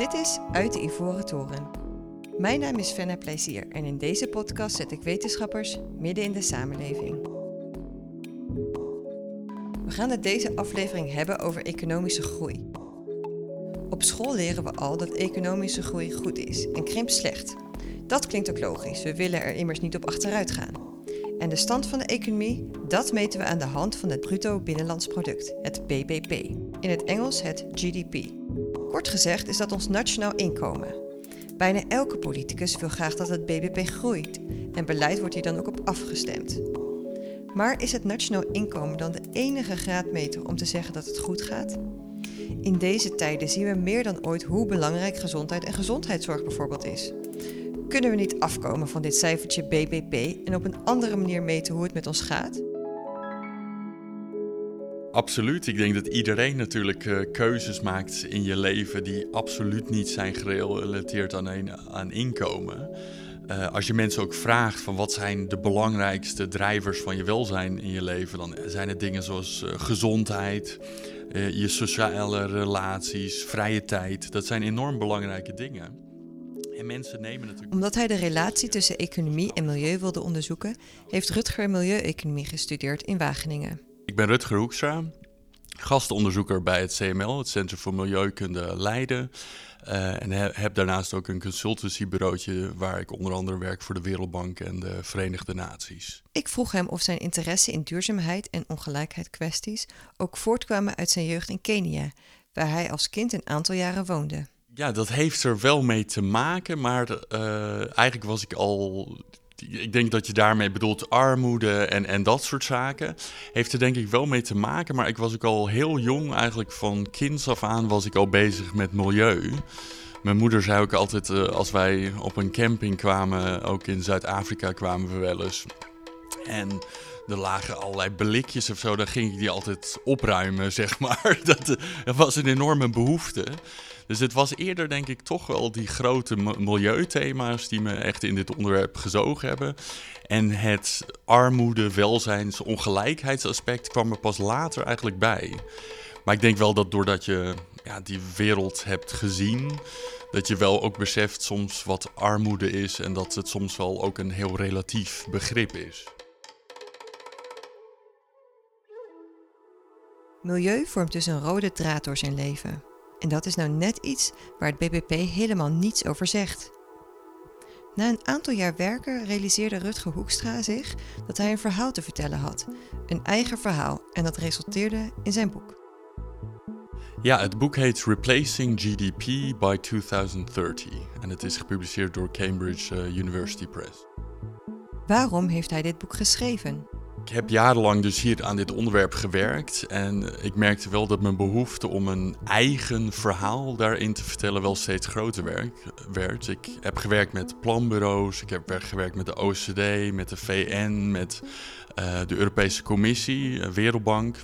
Dit is Uit de Ivoren Toren. Mijn naam is Fenna Plezier en in deze podcast zet ik wetenschappers midden in de samenleving. We gaan het deze aflevering hebben over economische groei. Op school leren we al dat economische groei goed is en krimp slecht. Dat klinkt ook logisch, we willen er immers niet op achteruit gaan. En de stand van de economie, dat meten we aan de hand van het bruto binnenlands product, het BBP. In het Engels het GDP. Kort gezegd is dat ons nationaal inkomen. Bijna elke politicus wil graag dat het BBP groeit en beleid wordt hier dan ook op afgestemd. Maar is het nationaal inkomen dan de enige graadmeter om te zeggen dat het goed gaat? In deze tijden zien we meer dan ooit hoe belangrijk gezondheid en gezondheidszorg bijvoorbeeld is. Kunnen we niet afkomen van dit cijfertje BBP en op een andere manier meten hoe het met ons gaat? Absoluut. Ik denk dat iedereen natuurlijk uh, keuzes maakt in je leven die absoluut niet zijn gerelateerd aan, een, aan inkomen. Uh, als je mensen ook vraagt van wat zijn de belangrijkste drijvers van je welzijn in je leven, dan zijn het dingen zoals uh, gezondheid, je sociale relaties, vrije tijd. Dat zijn enorm belangrijke dingen. En mensen nemen natuurlijk. Omdat hij de relatie tussen economie en milieu wilde onderzoeken, heeft Rutger milieueconomie gestudeerd in Wageningen. Ik ben Rutger Hoekstra, gastonderzoeker bij het CML, het Centrum voor Milieukunde Leiden. Uh, en heb daarnaast ook een consultancybureautje waar ik onder andere werk voor de Wereldbank en de Verenigde Naties. Ik vroeg hem of zijn interesse in duurzaamheid en ongelijkheid kwesties ook voortkwamen uit zijn jeugd in Kenia, waar hij als kind een aantal jaren woonde. Ja, dat heeft er wel mee te maken, maar uh, eigenlijk was ik al ik denk dat je daarmee bedoelt armoede en, en dat soort zaken. Heeft er denk ik wel mee te maken, maar ik was ook al heel jong, eigenlijk van kinds af aan was ik al bezig met milieu. Mijn moeder zei ook altijd, uh, als wij op een camping kwamen, ook in Zuid-Afrika kwamen we wel eens. En er lagen allerlei blikjes of zo, dan ging ik die altijd opruimen, zeg maar. Dat, dat was een enorme behoefte. Dus het was eerder, denk ik, toch wel die grote milieuthema's die me echt in dit onderwerp gezogen hebben. En het armoede, welzijns, ongelijkheidsaspect kwam er pas later eigenlijk bij. Maar ik denk wel dat doordat je ja, die wereld hebt gezien, dat je wel ook beseft soms wat armoede is en dat het soms wel ook een heel relatief begrip is. Milieu vormt dus een rode draad door zijn leven. En dat is nou net iets waar het BBP helemaal niets over zegt. Na een aantal jaar werken realiseerde Rutger Hoekstra zich dat hij een verhaal te vertellen had. Een eigen verhaal en dat resulteerde in zijn boek. Ja, het boek heet Replacing GDP by 2030 en het is gepubliceerd door Cambridge uh, University Press. Waarom heeft hij dit boek geschreven? Ik heb jarenlang dus hier aan dit onderwerp gewerkt en ik merkte wel dat mijn behoefte om een eigen verhaal daarin te vertellen wel steeds groter werd. Ik heb gewerkt met planbureaus, ik heb gewerkt met de OCD, met de VN, met uh, de Europese Commissie, eh, Wereldbank.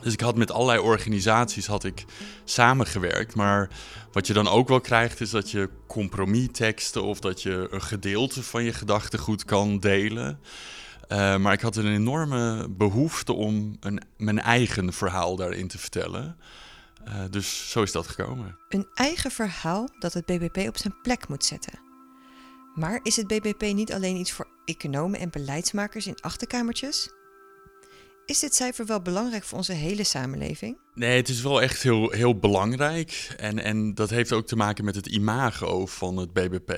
Dus ik had met allerlei organisaties had ik samengewerkt. Maar wat je dan ook wel krijgt, is dat je compromisteksten of dat je een gedeelte van je gedachtegoed kan delen. Uh, maar ik had een enorme behoefte om een, mijn eigen verhaal daarin te vertellen. Uh, dus zo is dat gekomen. Een eigen verhaal dat het BBP op zijn plek moet zetten. Maar is het BBP niet alleen iets voor economen en beleidsmakers in achterkamertjes? Is dit cijfer wel belangrijk voor onze hele samenleving? Nee, het is wel echt heel, heel belangrijk. En, en dat heeft ook te maken met het imago van het BBP.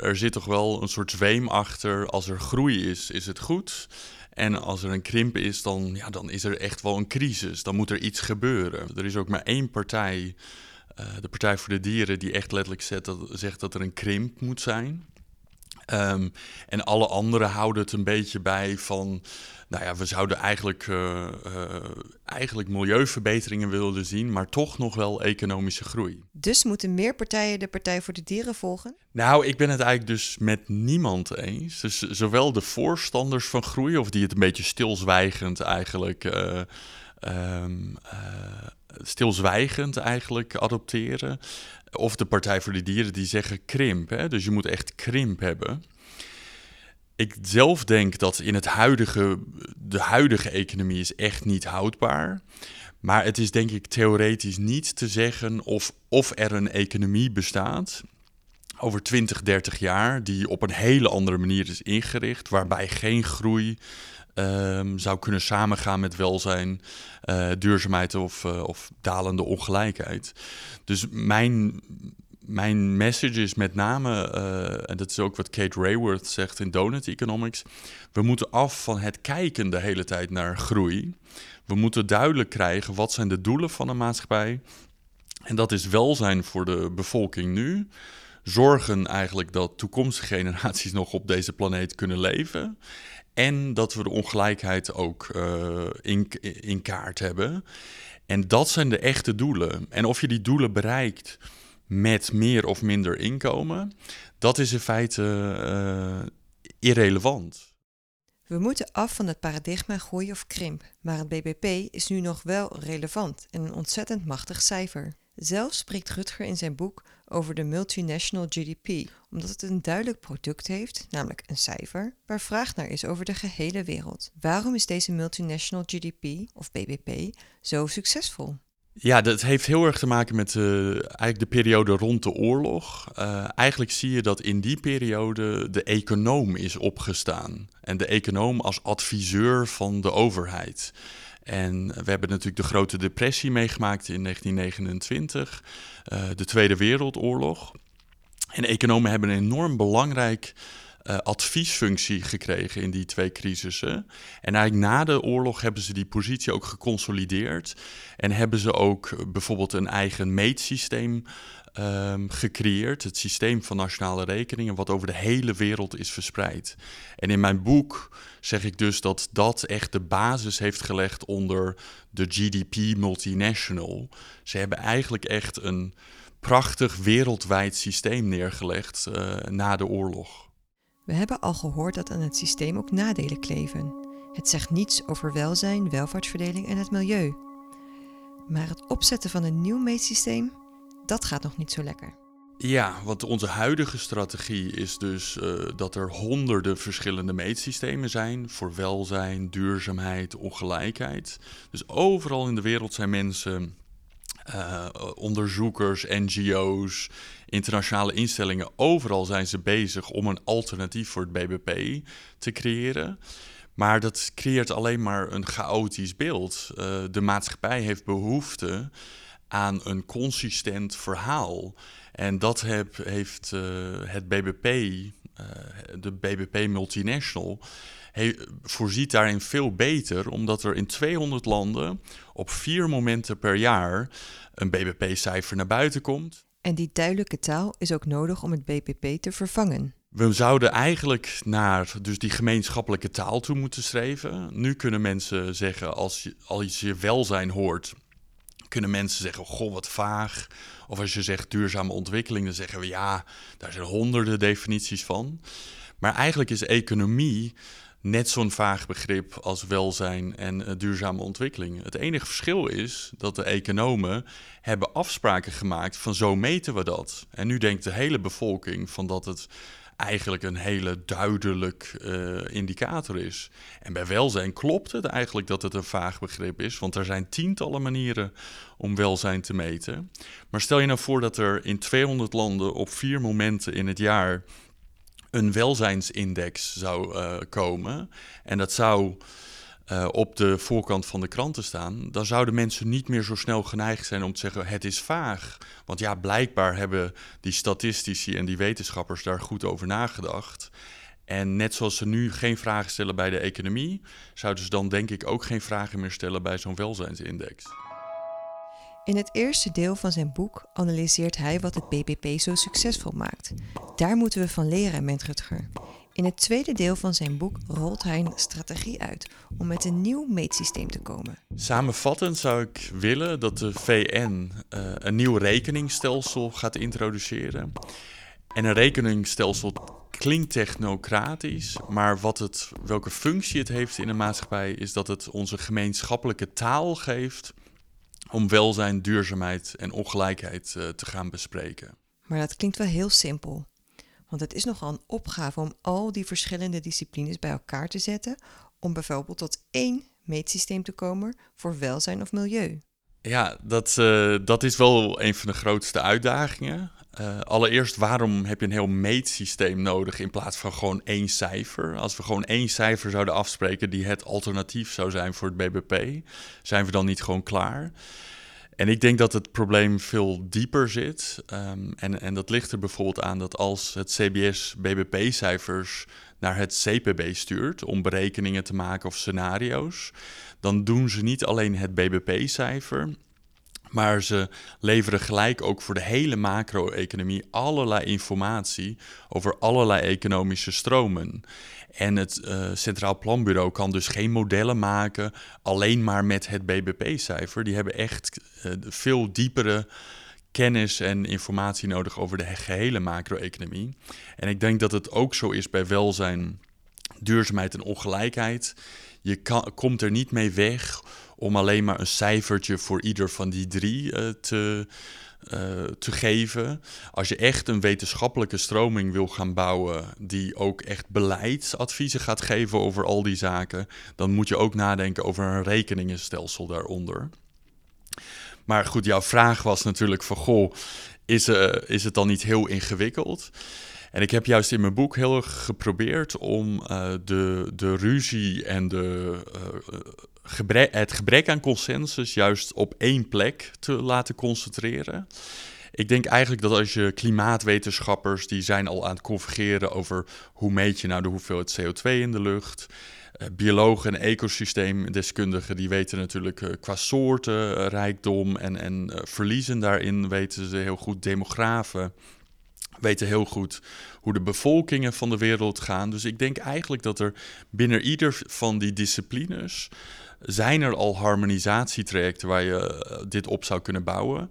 Er, zit toch wel een soort zweem achter. Als er groei is, is het goed. En als er een krimp is, dan, ja, dan is er echt wel een crisis. Dan moet er iets gebeuren. Er is ook maar één partij, uh, de Partij voor de Dieren, die echt letterlijk zet dat, zegt dat er een krimp moet zijn. Um, en alle anderen houden het een beetje bij van nou ja, we zouden eigenlijk, uh, uh, eigenlijk milieuverbeteringen willen zien, maar toch nog wel economische groei. Dus moeten meer partijen de Partij voor de Dieren volgen? Nou, ik ben het eigenlijk dus met niemand eens. Dus zowel de voorstanders van groei, of die het een beetje stilzwijgend eigenlijk. Uh, um, stilzwijgend eigenlijk adopteren. Of de Partij voor de Dieren die zeggen krimp. Hè? Dus je moet echt krimp hebben ik zelf denk dat in het huidige, de huidige economie is echt niet houdbaar. Maar het is denk ik theoretisch niet te zeggen of, of er een economie bestaat over 20, 30 jaar die op een hele andere manier is ingericht, waarbij geen groei um, zou kunnen samengaan met welzijn, uh, duurzaamheid of, uh, of dalende ongelijkheid. Dus mijn, mijn message is met name, uh, en dat is ook wat Kate Rayworth zegt in Donut Economics, we moeten af van het kijken de hele tijd naar groei. We moeten duidelijk krijgen wat zijn de doelen van een maatschappij. En dat is welzijn voor de bevolking nu. Zorgen eigenlijk dat toekomstige generaties nog op deze planeet kunnen leven. En dat we de ongelijkheid ook uh, in, in kaart hebben. En dat zijn de echte doelen. En of je die doelen bereikt met meer of minder inkomen, dat is in feite uh, irrelevant. We moeten af van het paradigma groei of krimp, maar het BBP is nu nog wel relevant en een ontzettend machtig cijfer. Zelf spreekt Rutger in zijn boek over de multinational GDP, omdat het een duidelijk product heeft, namelijk een cijfer, waar vraag naar is over de gehele wereld. Waarom is deze multinational GDP, of BBP, zo succesvol? Ja, dat heeft heel erg te maken met uh, eigenlijk de periode rond de oorlog. Uh, eigenlijk zie je dat in die periode de econoom is opgestaan. En de econoom als adviseur van de overheid. En we hebben natuurlijk de grote depressie meegemaakt in 1929, uh, de Tweede Wereldoorlog. En economen hebben een enorm belangrijk uh, adviesfunctie gekregen in die twee crisissen. En eigenlijk na de oorlog hebben ze die positie ook geconsolideerd. En hebben ze ook bijvoorbeeld een eigen meetsysteem um, gecreëerd. Het systeem van nationale rekeningen, wat over de hele wereld is verspreid. En in mijn boek zeg ik dus dat dat echt de basis heeft gelegd onder de GDP multinational. Ze hebben eigenlijk echt een prachtig wereldwijd systeem neergelegd uh, na de oorlog. We hebben al gehoord dat aan het systeem ook nadelen kleven. Het zegt niets over welzijn, welvaartsverdeling en het milieu. Maar het opzetten van een nieuw meetsysteem, dat gaat nog niet zo lekker. Ja, want onze huidige strategie is dus uh, dat er honderden verschillende meetsystemen zijn voor welzijn, duurzaamheid, ongelijkheid. Dus overal in de wereld zijn mensen, uh, onderzoekers, NGO's, internationale instellingen, overal zijn ze bezig om een alternatief voor het BBP te creëren. Maar dat creëert alleen maar een chaotisch beeld. Uh, de maatschappij heeft behoefte aan een consistent verhaal. En dat heb, heeft uh, het BBP, de BBP Multinational, he, voorziet daarin veel beter, omdat er in 200 landen op vier momenten per jaar een BBP-cijfer naar buiten komt. En die duidelijke taal is ook nodig om het BBP te vervangen. We zouden eigenlijk naar dus die gemeenschappelijke taal toe moeten streven. Nu kunnen mensen zeggen, als je, als je welzijn hoort, kunnen mensen zeggen, goh, wat vaag. Of als je zegt duurzame ontwikkeling, dan zeggen we ja, daar zijn honderden definities van. Maar eigenlijk is economie net zo'n vaag begrip als welzijn en uh, duurzame ontwikkeling. Het enige verschil is dat de economen hebben afspraken gemaakt van zo meten we dat. En nu denkt de hele bevolking van dat het eigenlijk een hele duidelijk uh, indicator is. En bij welzijn klopt het eigenlijk dat het een vaag begrip is, want er zijn tientallen manieren om welzijn te meten. Maar stel je nou voor dat er in 200 landen op vier momenten in het jaar een welzijnsindex zou uh, komen. En dat zou uh, op de voorkant van de kranten staan. Dan zouden mensen niet meer zo snel geneigd zijn om te zeggen: het is vaag. Want ja, blijkbaar hebben die statistici en die wetenschappers daar goed over nagedacht. En net zoals ze nu geen vragen stellen bij de economie, zouden ze dan denk ik ook geen vragen meer stellen bij zo'n welzijnsindex. In het eerste deel van zijn boek analyseert hij wat het BBP zo succesvol maakt. Daar moeten we van leren, meent Rutger. In het tweede deel van zijn boek rolt hij een strategie uit om met een nieuw meetsysteem te komen. Samenvattend zou ik willen dat de VN uh, een nieuw rekeningsstelsel gaat introduceren. En een rekeningsstelsel klinkt technocratisch, maar wat het, welke functie het heeft in een maatschappij is dat het onze gemeenschappelijke taal geeft om welzijn, duurzaamheid en ongelijkheid uh, te gaan bespreken. Maar dat klinkt wel heel simpel. Want het is nogal een opgave om al die verschillende disciplines bij elkaar te zetten om bijvoorbeeld tot één meetsysteem te komen voor welzijn of milieu. Ja, dat, uh, dat is wel een van de grootste uitdagingen. Uh, allereerst, waarom heb je een heel meetsysteem nodig in plaats van gewoon één cijfer? Als we gewoon één cijfer zouden afspreken die het alternatief zou zijn voor het BBP, zijn we dan niet gewoon klaar? En ik denk dat het probleem veel dieper zit. Um, en, en dat ligt er bijvoorbeeld aan dat als het CBS BBP-cijfers naar het CPB stuurt om berekeningen te maken of scenario's, dan doen ze niet alleen het BBP-cijfer, maar ze leveren gelijk ook voor de hele macro-economie allerlei informatie over allerlei economische stromen. En het uh, Centraal Planbureau kan dus geen modellen maken alleen maar met het BBP-cijfer. Die hebben echt uh, veel diepere kennis en informatie nodig over de gehele macro-economie. En ik denk dat het ook zo is bij welzijn, duurzaamheid en ongelijkheid. Je kan, komt er niet mee weg om alleen maar een cijfertje voor ieder van die drie uh, te, uh, te geven. Als je echt een wetenschappelijke stroming wil gaan bouwen die ook echt beleidsadviezen gaat geven over al die zaken, dan moet je ook nadenken over een rekeningenstelsel daaronder. Maar goed, jouw vraag was natuurlijk van, goh, is, uh, is het dan niet heel ingewikkeld? En ik heb juist in mijn boek heel erg geprobeerd om de, de ruzie en de, het gebrek aan consensus juist op één plek te laten concentreren. Ik denk eigenlijk dat als je klimaatwetenschappers, die zijn al aan het convergeren over hoe meet je nou de hoeveelheid CO2 in de lucht. Uh, biologen en ecosysteemdeskundigen die weten natuurlijk uh, qua soorten, uh, rijkdom en, en verliezen daarin weten ze heel goed. Demografen weten heel goed hoe de bevolkingen van de wereld gaan. Dus ik denk eigenlijk dat er binnen ieder van die disciplines zijn er al harmonisatietrajecten waar je eh, dit op zou kunnen bouwen.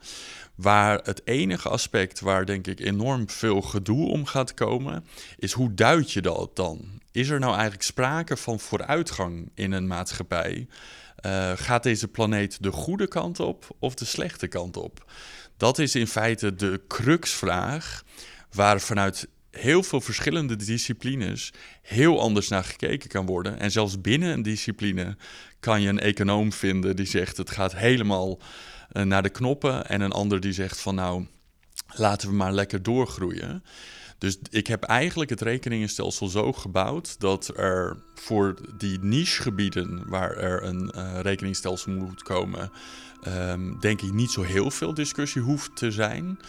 Waar het enige aspect waar denk ik enorm veel gedoe om gaat komen, is hoe duid je dat dan? Is er nou eigenlijk sprake van vooruitgang in een maatschappij? Uh, gaat deze planeet de goede kant op of de slechte kant op? Dat is in feite de cruxvraag waar vanuit heel veel verschillende disciplines heel anders naar gekeken kan worden. En zelfs binnen een discipline kan je een econoom vinden die zegt het gaat helemaal uh, naar de knoppen. En een ander die zegt van nou, laten we maar lekker doorgroeien. Dus ik heb eigenlijk het rekeningenstelsel zo gebouwd dat er voor die nichegebieden waar er een uh, rekeningstelsel moet komen, um, denk ik niet zo heel veel discussie hoeft te zijn.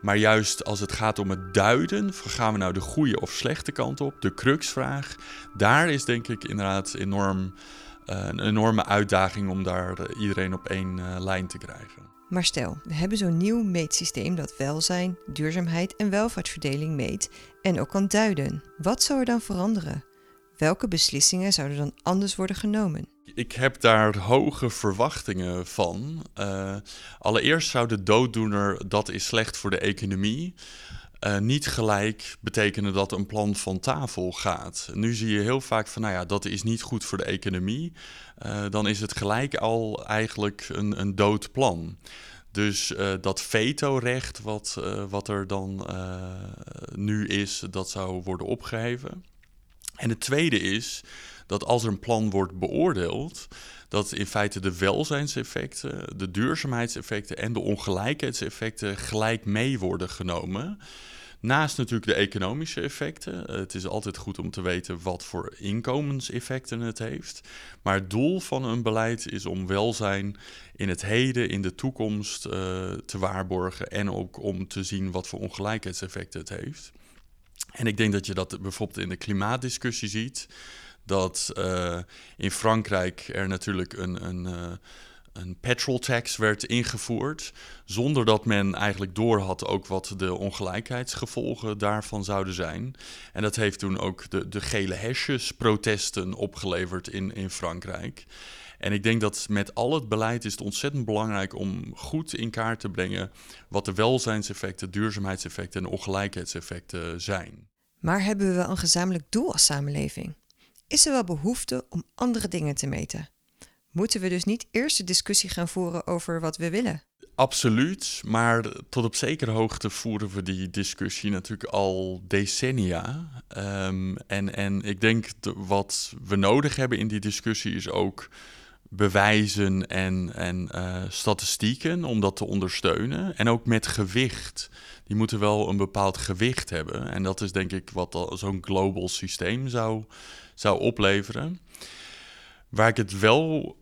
Maar juist als het gaat om het duiden, gaan we nou de goede of slechte kant op, de cruxvraag, daar is denk ik inderdaad enorm, uh, een enorme uitdaging om daar iedereen op één uh, lijn te krijgen. Maar stel, we hebben zo'n nieuw meetsysteem dat welzijn, duurzaamheid en welvaartsverdeling meet en ook kan duiden. Wat zou er dan veranderen? Welke beslissingen zouden dan anders worden genomen? Ik heb daar hoge verwachtingen van. Uh, allereerst zou de dooddoener dat is slecht voor de economie. Uh, niet gelijk betekenen dat een plan van tafel gaat. Nu zie je heel vaak van, nou ja, dat is niet goed voor de economie. Uh, dan is het gelijk al eigenlijk een, een dood plan. Dus uh, dat vetorecht wat, wat er dan nu is, dat zou worden opgeheven. En het tweede is dat als er een plan wordt beoordeeld, dat in feite de welzijnseffecten, de duurzaamheidseffecten en de ongelijkheidseffecten gelijk mee worden genomen. Naast natuurlijk de economische effecten. Het is altijd goed om te weten wat voor inkomenseffecten het heeft. Maar het doel van een beleid is om welzijn in het heden, in de toekomst uh, te waarborgen. En ook om te zien wat voor ongelijkheidseffecten het heeft. En ik denk dat je dat bijvoorbeeld in de klimaatdiscussie ziet. Dat uh, in Frankrijk er natuurlijk een, een, uh, een petrol tax werd ingevoerd. Zonder dat men eigenlijk doorhad ook wat de ongelijkheidsgevolgen daarvan zouden zijn. En dat heeft toen ook de, de gele hesjes protesten opgeleverd in, in Frankrijk. En ik denk dat met al het beleid is het ontzettend belangrijk om goed in kaart te brengen wat de welzijnseffecten, duurzaamheidseffecten en ongelijkheidseffecten zijn. Maar hebben we een gezamenlijk doel als samenleving? Is er wel behoefte om andere dingen te meten? Moeten we dus niet eerst de discussie gaan voeren over wat we willen? Absoluut, maar tot op zekere hoogte voeren we die discussie natuurlijk al decennia. Um, en, en ik denk wat we nodig hebben in die discussie is ook bewijzen en, en uh, statistieken om dat te ondersteunen. En ook met gewicht. Die moeten wel een bepaald gewicht hebben. En dat is denk ik wat zo'n global systeem zou, zou opleveren. Waar ik het wel.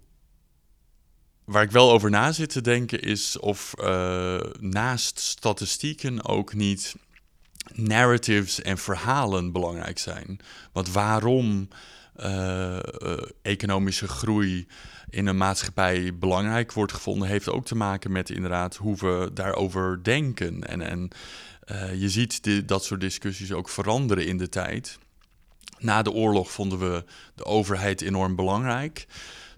Waar ik wel over na zit te denken is of uh, naast statistieken ook niet narratives en verhalen belangrijk zijn. Want waarom uh, economische groei in een maatschappij belangrijk wordt gevonden, heeft ook te maken met inderdaad hoe we daarover denken. En, en uh, je ziet die, dat soort discussies ook veranderen in de tijd. Na de oorlog vonden we de overheid enorm belangrijk.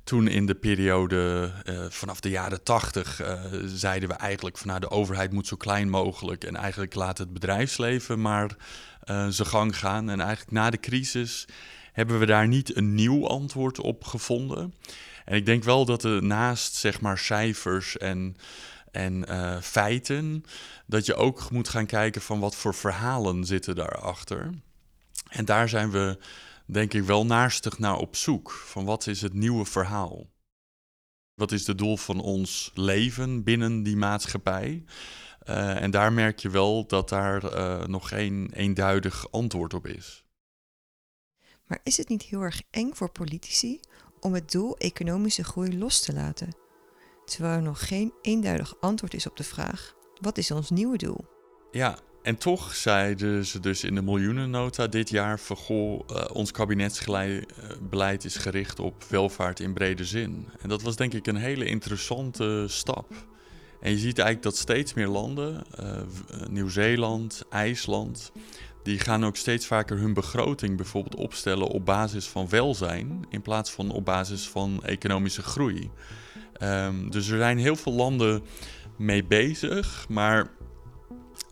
Toen in de periode vanaf de jaren tachtig zeiden we eigenlijk van nou, de overheid moet zo klein mogelijk en eigenlijk laat het bedrijfsleven maar zijn gang gaan. En eigenlijk na de crisis hebben we daar niet een nieuw antwoord op gevonden. En ik denk wel dat er naast zeg maar cijfers en, en uh, feiten, dat je ook moet gaan kijken van wat voor verhalen zitten daarachter. En daar zijn we denk ik wel naastig naar op zoek. Van wat is het nieuwe verhaal? Wat is het doel van ons leven binnen die maatschappij? Uh, en daar merk je wel dat daar uh, nog geen eenduidig antwoord op is. Maar is het niet heel erg eng voor politici om het doel economische groei los te laten, terwijl er nog geen eenduidig antwoord is op de vraag: wat is ons nieuwe doel? Ja, en toch zeiden ze dus in de miljoenennota dit jaar van goh, uh, ons kabinetsbeleid is gericht op welvaart in brede zin. En dat was denk ik een hele interessante stap. En je ziet eigenlijk dat steeds meer landen, uh, Nieuw-Zeeland, IJsland, die gaan ook steeds vaker hun begroting bijvoorbeeld opstellen op basis van welzijn in plaats van op basis van economische groei. Um, dus er zijn heel veel landen mee bezig, maar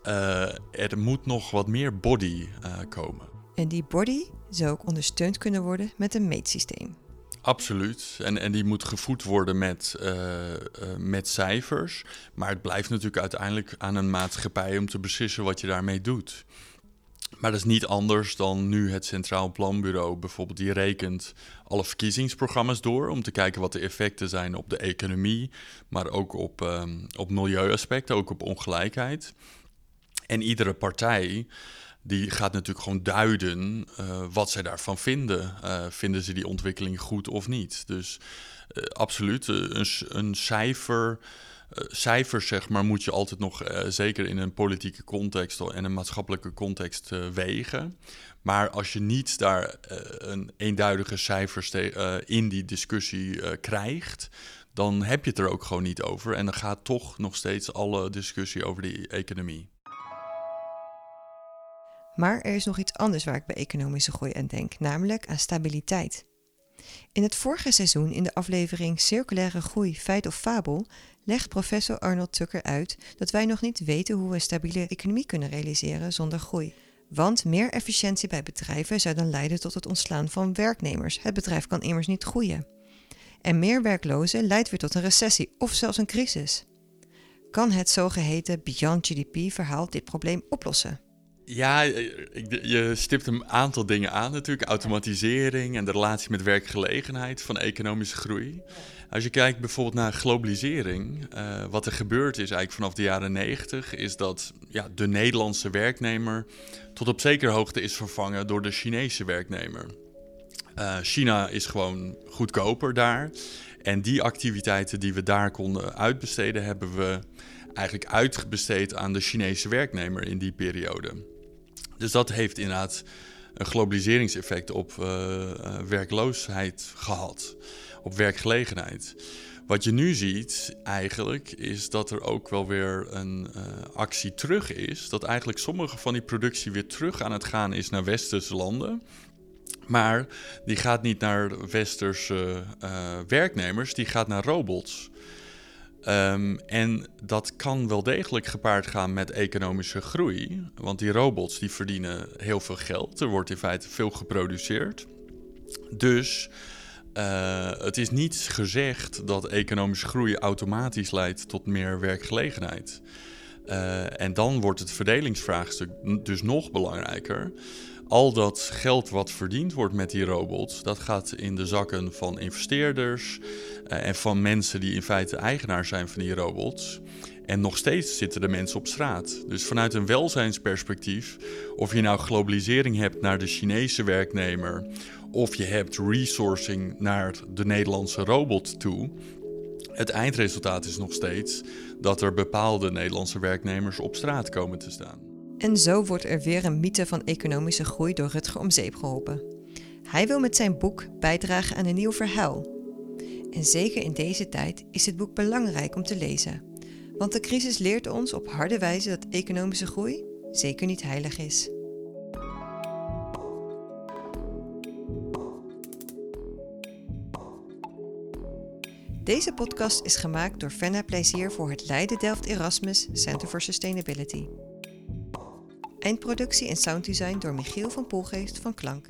uh, er moet nog wat meer body uh, komen. En die body zou ook ondersteund kunnen worden met een meetsysteem. Absoluut. En, en die moet gevoed worden met, uh, uh, met cijfers. Maar het blijft natuurlijk uiteindelijk aan een maatschappij om te beslissen wat je daarmee doet. Maar dat is niet anders dan nu het Centraal Planbureau bijvoorbeeld. Die rekent alle verkiezingsprogramma's door om te kijken wat de effecten zijn op de economie, maar ook op, um, op milieuaspecten, ook op ongelijkheid. En iedere partij die gaat natuurlijk gewoon duiden uh, wat zij daarvan vinden. Uh, vinden ze die ontwikkeling goed of niet? Dus uh, absoluut, een, een cijfer cijfers, zeg maar, moet je altijd nog uh, zeker in een politieke context en een maatschappelijke context uh, wegen. Maar als je niet daar een eenduidige cijfers in die discussie krijgt, dan heb je het er ook gewoon niet over. En dan gaat toch nog steeds alle discussie over die economie. Maar er is nog iets anders waar ik bij economische groei aan denk, namelijk aan stabiliteit. In het vorige seizoen, in de aflevering Circulaire Groei, Feit of Fabel, legt professor Arnold Tucker uit dat wij nog niet weten hoe we een stabiele economie kunnen realiseren zonder groei. Want meer efficiëntie bij bedrijven zou dan leiden tot het ontslaan van werknemers. Het bedrijf kan immers niet groeien. En meer werklozen leidt weer tot een recessie of zelfs een crisis. Kan het zogeheten Beyond GDP-verhaal dit probleem oplossen? Ja, je stipt een aantal dingen aan natuurlijk. Automatisering en de relatie met werkgelegenheid van economische groei. Als je kijkt bijvoorbeeld naar globalisering, uh, wat er gebeurd is eigenlijk vanaf de jaren 90, is dat ja, de Nederlandse werknemer tot op zekere hoogte is vervangen door de Chinese werknemer. Uh, China is gewoon goedkoper daar. En die activiteiten die we daar konden uitbesteden, hebben we eigenlijk uitbesteed aan de Chinese werknemer in die periode. Dus dat heeft inderdaad een globaliseringseffect op uh, werkloosheid gehad, op werkgelegenheid. Wat je nu ziet eigenlijk is dat er ook wel weer een uh, actie terug is. Dat eigenlijk sommige van die productie weer terug aan het gaan is naar westerse landen. Maar die gaat niet naar westerse uh, werknemers, die gaat naar robots. Um, en dat kan wel degelijk gepaard gaan met economische groei. Want die robots die verdienen heel veel geld. Er wordt in feite veel geproduceerd. Dus uh, het is niet gezegd dat economische groei automatisch leidt tot meer werkgelegenheid. Uh, en dan wordt het verdelingsvraagstuk dus nog belangrijker. Al dat geld wat verdiend wordt met die robots, dat gaat in de zakken van investeerders uh, en van mensen die in feite eigenaar zijn van die robots. En nog steeds zitten de mensen op straat. Dus vanuit een welzijnsperspectief, of je nou globalisering hebt naar de Chinese werknemer, of je hebt resourcing naar de Nederlandse robot toe. Het eindresultaat is nog steeds dat er bepaalde Nederlandse werknemers op straat komen te staan. En zo wordt er weer een mythe van economische groei door Rutger om zeep geholpen. Hij wil met zijn boek bijdragen aan een nieuw verhaal. En zeker in deze tijd is het boek belangrijk om te lezen. Want de crisis leert ons op harde wijze dat economische groei zeker niet heilig is. Deze podcast is gemaakt door Fenna Plezier voor het Leiden Delft Erasmus Center for Sustainability. Eindproductie en sounddesign door Michiel van Poelgeest van Klank.